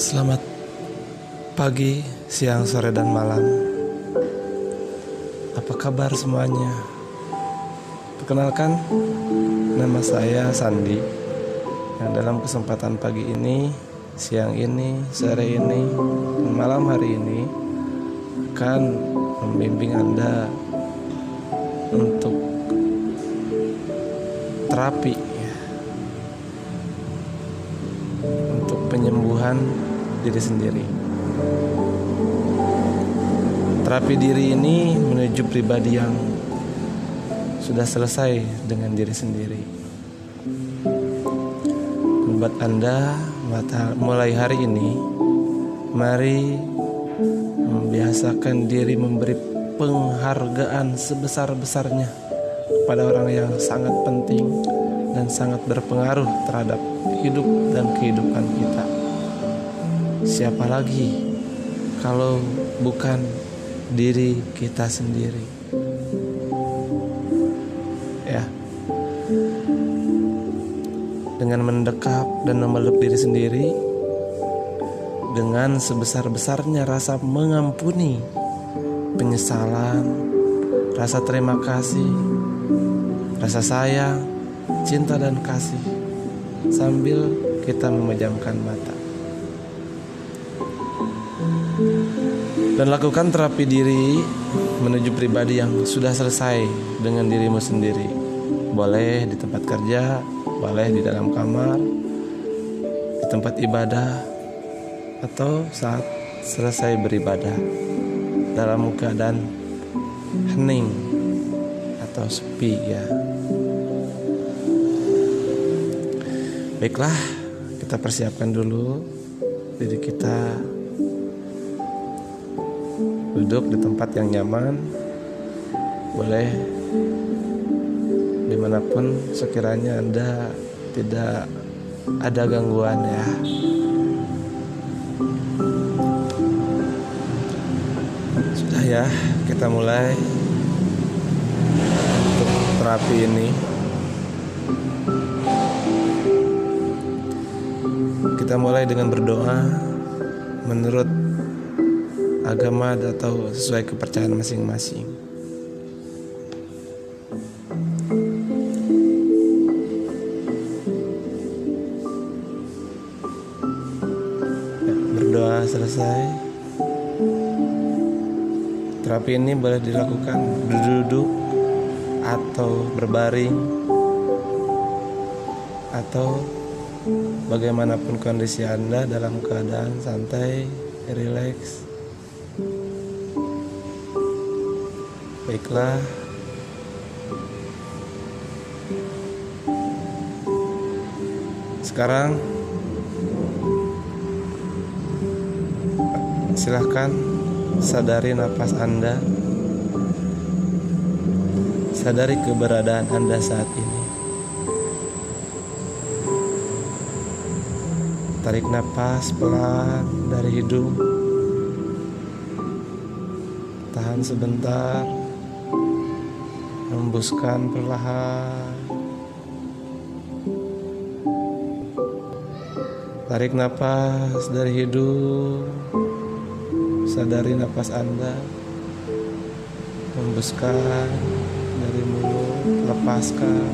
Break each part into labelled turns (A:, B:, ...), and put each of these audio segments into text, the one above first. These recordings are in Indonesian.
A: Selamat pagi, siang, sore, dan malam. Apa kabar semuanya? Perkenalkan, nama saya Sandi. Yang dalam kesempatan pagi ini, siang ini, sore ini, dan malam hari ini akan membimbing Anda untuk terapi untuk penyembuhan diri sendiri. Terapi diri ini menuju pribadi yang sudah selesai dengan diri sendiri. Membuat Anda mulai hari ini, mari membiasakan diri memberi penghargaan sebesar-besarnya kepada orang yang sangat penting dan sangat berpengaruh terhadap hidup dan kehidupan kita. Siapa lagi kalau bukan diri kita sendiri? Ya. Dengan mendekap dan memeluk diri sendiri dengan sebesar-besarnya rasa mengampuni, penyesalan, rasa terima kasih, rasa sayang, cinta dan kasih sambil kita memejamkan mata. Dan lakukan terapi diri menuju pribadi yang sudah selesai dengan dirimu sendiri. Boleh di tempat kerja, boleh di dalam kamar, di tempat ibadah, atau saat selesai beribadah dalam keadaan hening atau sepi ya. Baiklah, kita persiapkan dulu diri kita duduk di tempat yang nyaman. Boleh di mana pun sekiranya Anda tidak ada gangguan ya. Sudah ya, kita mulai untuk terapi ini. Kita mulai dengan berdoa menurut agama atau sesuai kepercayaan masing-masing. Ya, berdoa selesai. Terapi ini boleh dilakukan duduk atau berbaring atau bagaimanapun kondisi Anda dalam keadaan santai, rileks. Baiklah. Sekarang silahkan sadari nafas Anda. Sadari keberadaan Anda saat ini. Tarik nafas pelan dari hidung. Tahan sebentar. Hembuskan perlahan. Tarik nafas dari hidung. Sadari nafas Anda. Hembuskan dari mulut, lepaskan,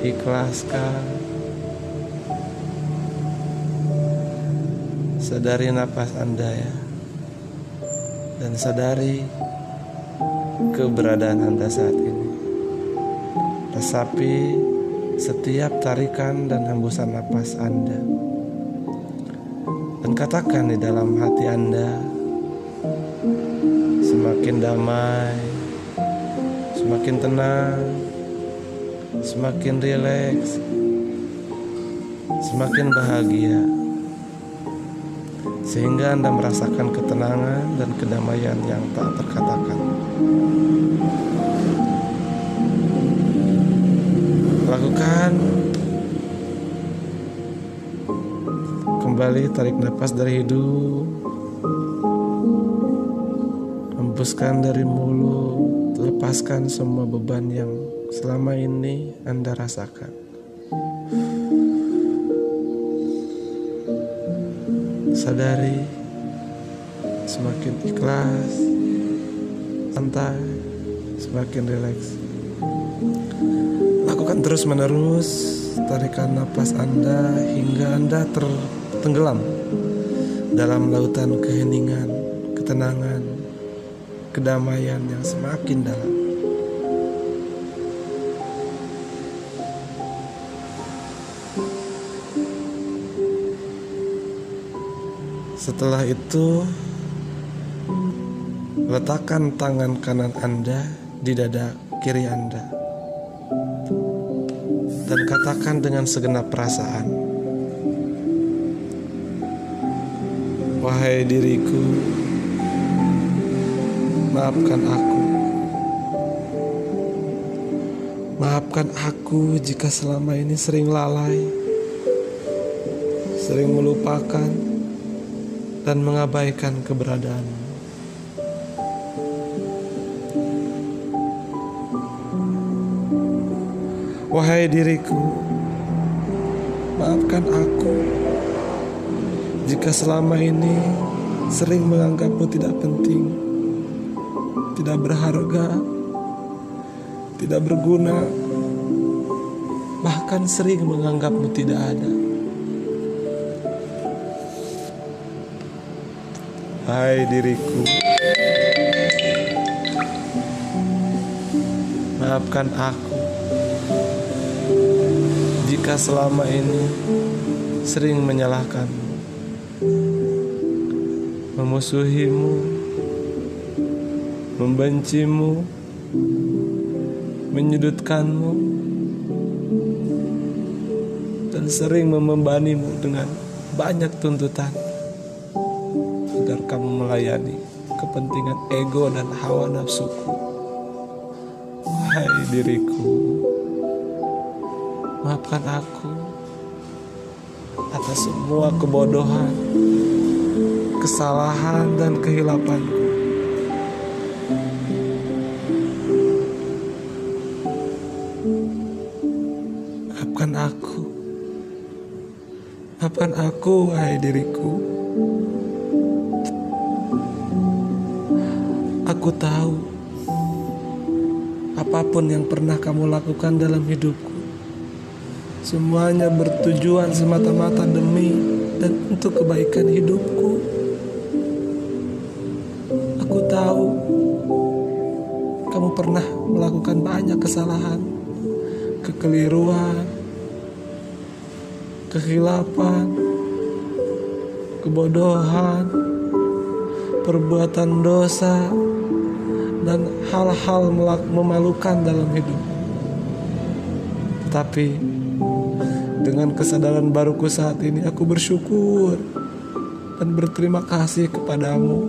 A: ikhlaskan. Sadari nafas Anda ya. Dan sadari keberadaan Anda saat ini. Resapi setiap tarikan dan hembusan nafas Anda. Dan katakan di dalam hati Anda semakin damai, semakin tenang, semakin rileks, semakin bahagia sehingga Anda merasakan ketenangan dan kedamaian yang tak terkatakan. Lakukan kembali tarik nafas dari hidung, hembuskan dari mulut, lepaskan semua beban yang selama ini Anda rasakan. sadari semakin ikhlas, santai, semakin rileks. Lakukan terus menerus tarikan napas Anda hingga Anda tertenggelam dalam lautan keheningan, ketenangan, kedamaian yang semakin dalam. Setelah itu, letakkan tangan kanan Anda di dada kiri Anda dan katakan dengan segenap perasaan, "Wahai diriku, maafkan aku. Maafkan aku jika selama ini sering lalai, sering melupakan." dan mengabaikan keberadaanmu. Wahai diriku, maafkan aku jika selama ini sering menganggapmu tidak penting, tidak berharga, tidak berguna, bahkan sering menganggapmu tidak ada. Hai diriku Maafkan aku Jika selama ini Sering menyalahkanmu Memusuhimu Membencimu Menyudutkanmu Dan sering membebanimu dengan banyak tuntutan agar kamu melayani kepentingan ego dan hawa nafsuku. Hai diriku, maafkan aku atas semua kebodohan, kesalahan, dan kehilapanku. Maafkan aku. Maafkan aku, hai diriku. Aku tahu apa pun yang pernah kamu lakukan dalam hidupku, semuanya bertujuan semata-mata demi dan untuk kebaikan hidupku. Aku tahu kamu pernah melakukan banyak kesalahan, kekeliruan, kehilapan, kebodohan, perbuatan dosa, dan hal-hal memalukan dalam hidup. Tapi dengan kesadaran baruku saat ini aku bersyukur dan berterima kasih kepadamu.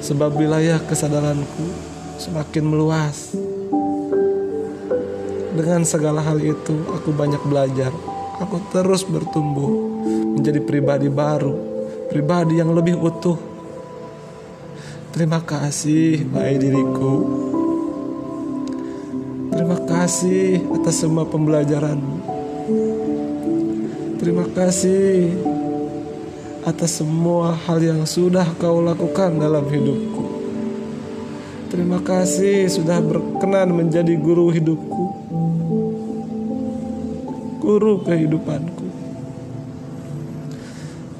A: Sebab wilayah kesadaranku semakin meluas. Dengan segala hal itu aku banyak belajar. Aku terus bertumbuh menjadi pribadi baru, pribadi yang lebih utuh Terima kasih, baik diriku. Kasih atas semua pembelajaranmu. Terima kasih atas semua hal yang sudah kau lakukan dalam hidupku. Terima kasih sudah berkenan menjadi guru hidupku. Guru kehidupanku.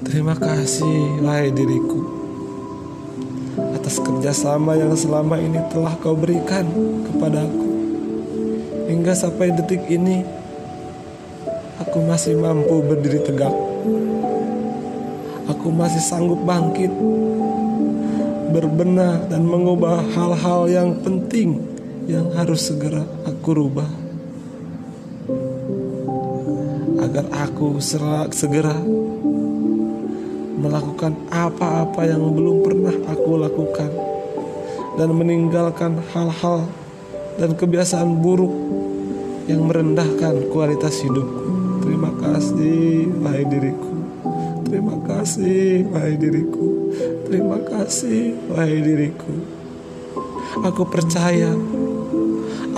A: Terima kasih, wahai diriku atas kerjasama yang selama ini telah kau berikan kepadaku. Hingga sampai detik ini, aku masih mampu berdiri tegak. Aku masih sanggup bangkit, berbenah dan mengubah hal-hal yang penting yang harus segera aku rubah. Agar aku segera melakukan apa-apa yang belum pernah aku lakukan dan meninggalkan hal-hal dan kebiasaan buruk yang merendahkan kualitas hidupku. Terima kasih, wahai diriku. Terima kasih, wahai diriku. Terima kasih, wahai diriku. Aku percaya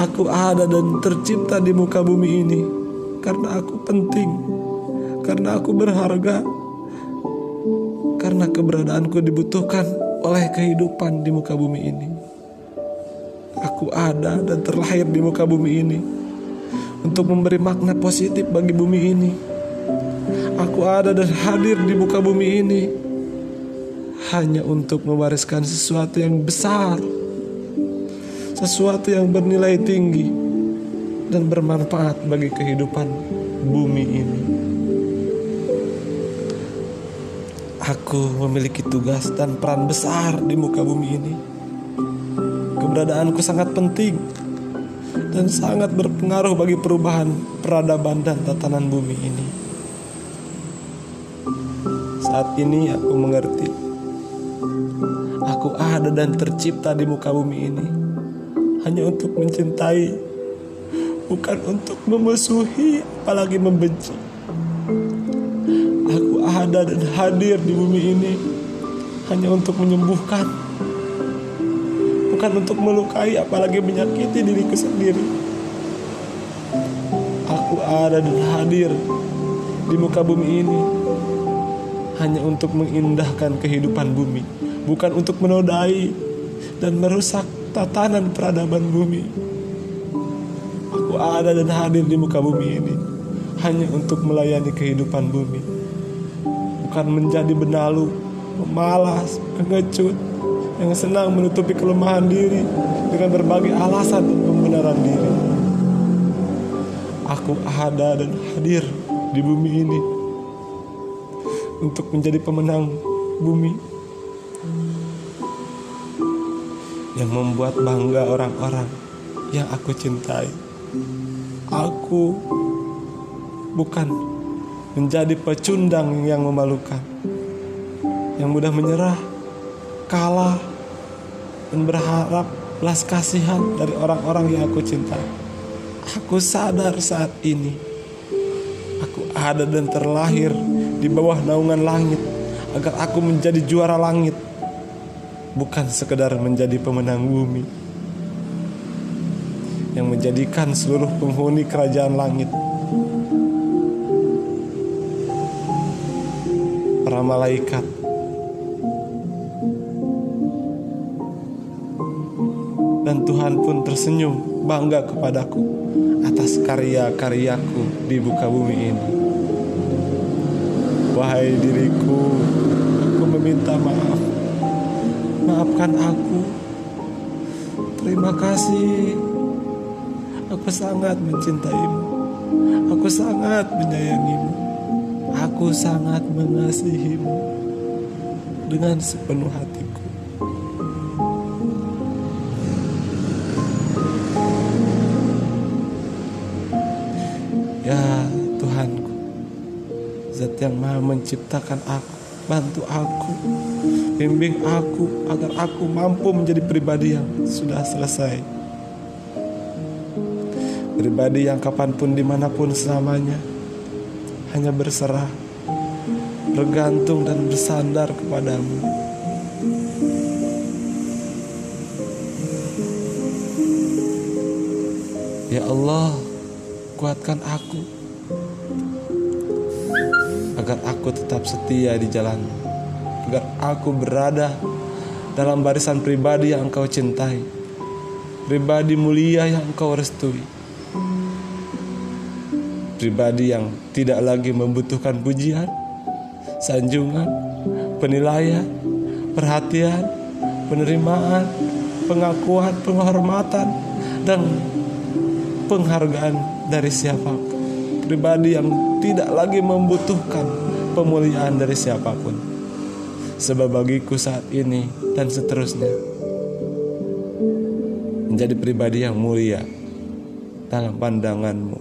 A: aku ada dan tercipta di muka bumi ini karena aku penting, karena aku berharga, karena keberadaanku dibutuhkan oleh kehidupan di muka bumi ini. Aku ada dan terlahir di muka bumi ini untuk memberi makna positif bagi bumi ini. Aku ada dan hadir di muka bumi ini hanya untuk mewariskan sesuatu yang besar, sesuatu yang bernilai tinggi dan bermanfaat bagi kehidupan bumi ini. Aku memiliki tugas dan peran besar di muka bumi ini. Keberadaanku sangat penting dan sangat berpengaruh bagi perubahan peradaban dan tatanan bumi ini. Saat ini aku mengerti. Aku ada dan tercipta di muka bumi ini hanya untuk mencintai, bukan untuk memusuhi, apalagi membenci. Aku ada dan hadir di bumi ini hanya untuk menyembuhkan, bukan untuk melukai, apalagi menyakiti diriku sendiri. Aku ada dan hadir di muka bumi ini hanya untuk mengindahkan kehidupan bumi, bukan untuk menodai dan merusak tatanan peradaban bumi. Aku ada dan hadir di muka bumi ini hanya untuk melayani kehidupan bumi, bukan menjadi benalu, pemalas, pengecut, yang senang menutupi kelemahan diri dengan berbagai alasan dan pembenaran diri. Aku ada dan hadir di bumi ini untuk menjadi pemenang bumi yang membuat bangga orang-orang yang aku cintai. Aku bukan menjadi pecundang yang memalukan, yang mudah menyerah, kalah, dan berharap belas kasihan dari orang-orang yang aku cintai. Aku sadar saat ini, aku ada dan terlahir di bawah naungan langit agar aku menjadi juara langit bukan sekedar menjadi pemenang bumi yang menjadikan seluruh penghuni kerajaan langit para malaikat dan Tuhan pun tersenyum bangga kepadaku atas karya-karyaku di buka bumi ini wahai diriku aku meminta maaf maafkan aku. Terima kasih. Aku sangat mencintaimu. Aku sangat menyayangimu. Aku sangat mengasihimu dengan sepenuh hatiku. Yang Maha menciptakan aku, bantu aku Bimbing aku agar aku mampu menjadi pribadi yang sudah selesai. Pribadi yang kapan pun di mana pun selamanya hanya berserah, bergantung dan bersandar kepadamu. Ya Allah, kuatkan aku agar aku tetap setia di jalanmu agar aku berada dalam barisan pribadi yang engkau cintai, pribadi mulia yang engkau restui, pribadi yang tidak lagi membutuhkan pujian, sanjungan, penilaian, perhatian, penerimaan, pengakuan, penghormatan, dan penghargaan dari siapa pun. Pribadi yang tidak lagi membutuhkan pemuliaan dari siapa pun sebab bagiku saat ini dan seterusnya menjadi pribadi yang mulia dalam pandanganmu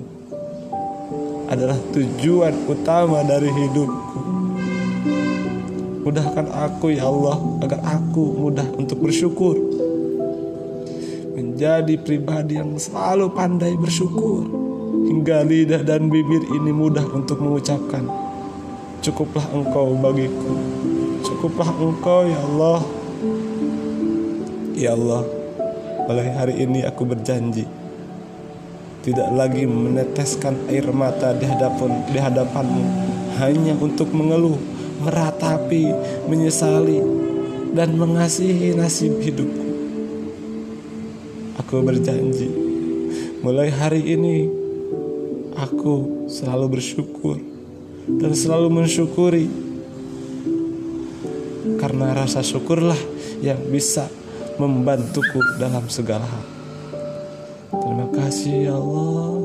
A: adalah tujuan utama dari hidupku. Mudahkan aku ya Allah agar aku mudah untuk bersyukur. Menjadi pribadi yang selalu pandai bersyukur hingga lidah dan bibir ini mudah untuk mengucapkan. Cukuplah engkau bagiku. Cukuplah engkau ya Allah. Ya Allah Mulai hari ini aku berjanji. Tidak lagi meneteskan air mata di hadapan di hadapanmu. Hanya untuk mengeluh meratapi, menyesali, dan mengasihi nasib hidupku. Aku berjanji, mulai hari ini aku selalu bersyukur dan selalu mensyukuri karena rasa syukurlah yang bisa membantuku dalam segala hal. Terima kasih ya Allah.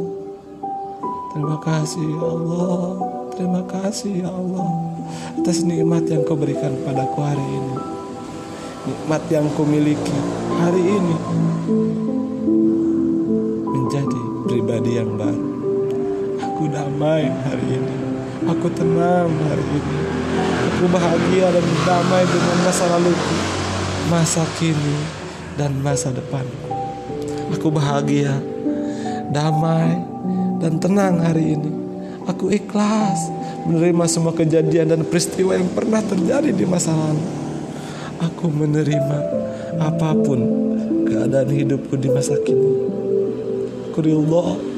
A: Terima kasih ya Allah. Terima kasih ya Allah atas nikmat yang kau berikan padaku hari ini. Nikmat yang kau miliki hari ini menjadi pribadi yang baru. Aku damai hari ini. Aku tenang hari ini. Aku bahagia dan damai dengan masa laluku, masa kini, dan masa depanku. Aku bahagia, damai, dan tenang hari ini. Aku ikhlas menerima semua kejadian dan peristiwa yang pernah terjadi di masa lalu. Aku menerima apa pun keadaan hidupku di masa kini. Dan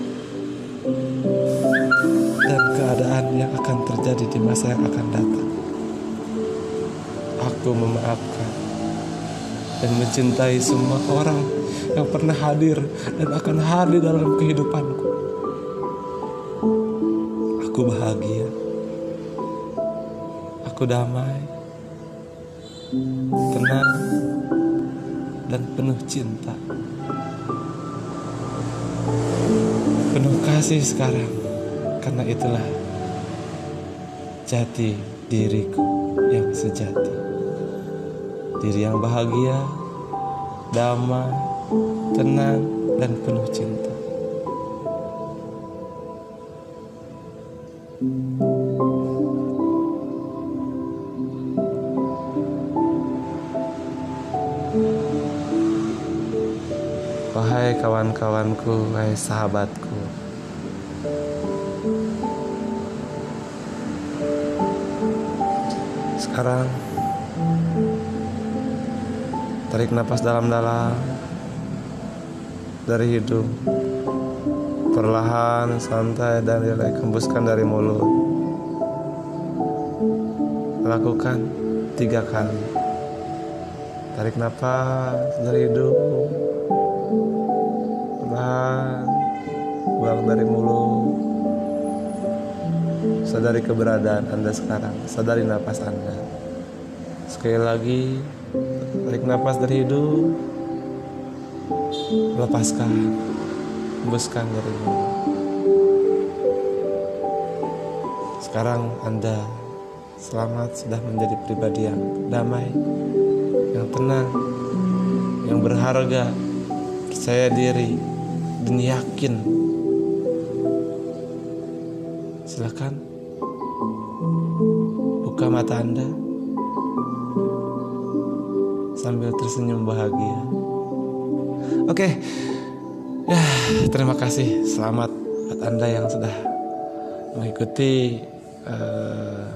A: keadaan yang akan terjadi di masa yang akan datang. Aku memaafkan dan mencintai semua orang yang pernah hadir dan akan hadir dalam kehidupanku. Aku bahagia. Aku damai. Tenang dan penuh cinta. Penuh kasih sekarang. Karena itulah jati diriku yang sejati. Diri yang bahagia, damai, tenang, dan penuh cinta. Wahai kawan-kawanku, wahai sahabatku. Sekarang tarik nafas dalam-dalam dari hidung. Perlahan, santai dan rileks hembuskan dari mulut. Lakukan tiga kali. Tarik nafas dari hidung. Perlahan, buang dari mulut. Sadari keberadaan Anda sekarang. Sadari nafas Anda. Sekali lagi, tarik nafas dari hidung. Lepaskan. Hembuskan dari mulut. Sekarang Anda selamat sudah menjadi pribadi yang damai, yang tenang, yang berharga, percaya diri, dan yakin. Silakan buka mata Anda sambil tersenyum bahagia. Oke, ya terima kasih. Selamat buat Anda yang sudah mengikuti eh,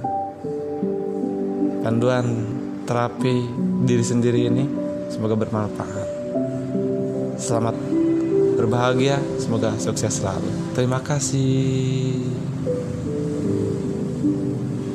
A: panduan terapi diri sendiri ini. Semoga bermanfaat. Selamat berbahagia, semoga sukses selalu. Terima kasih.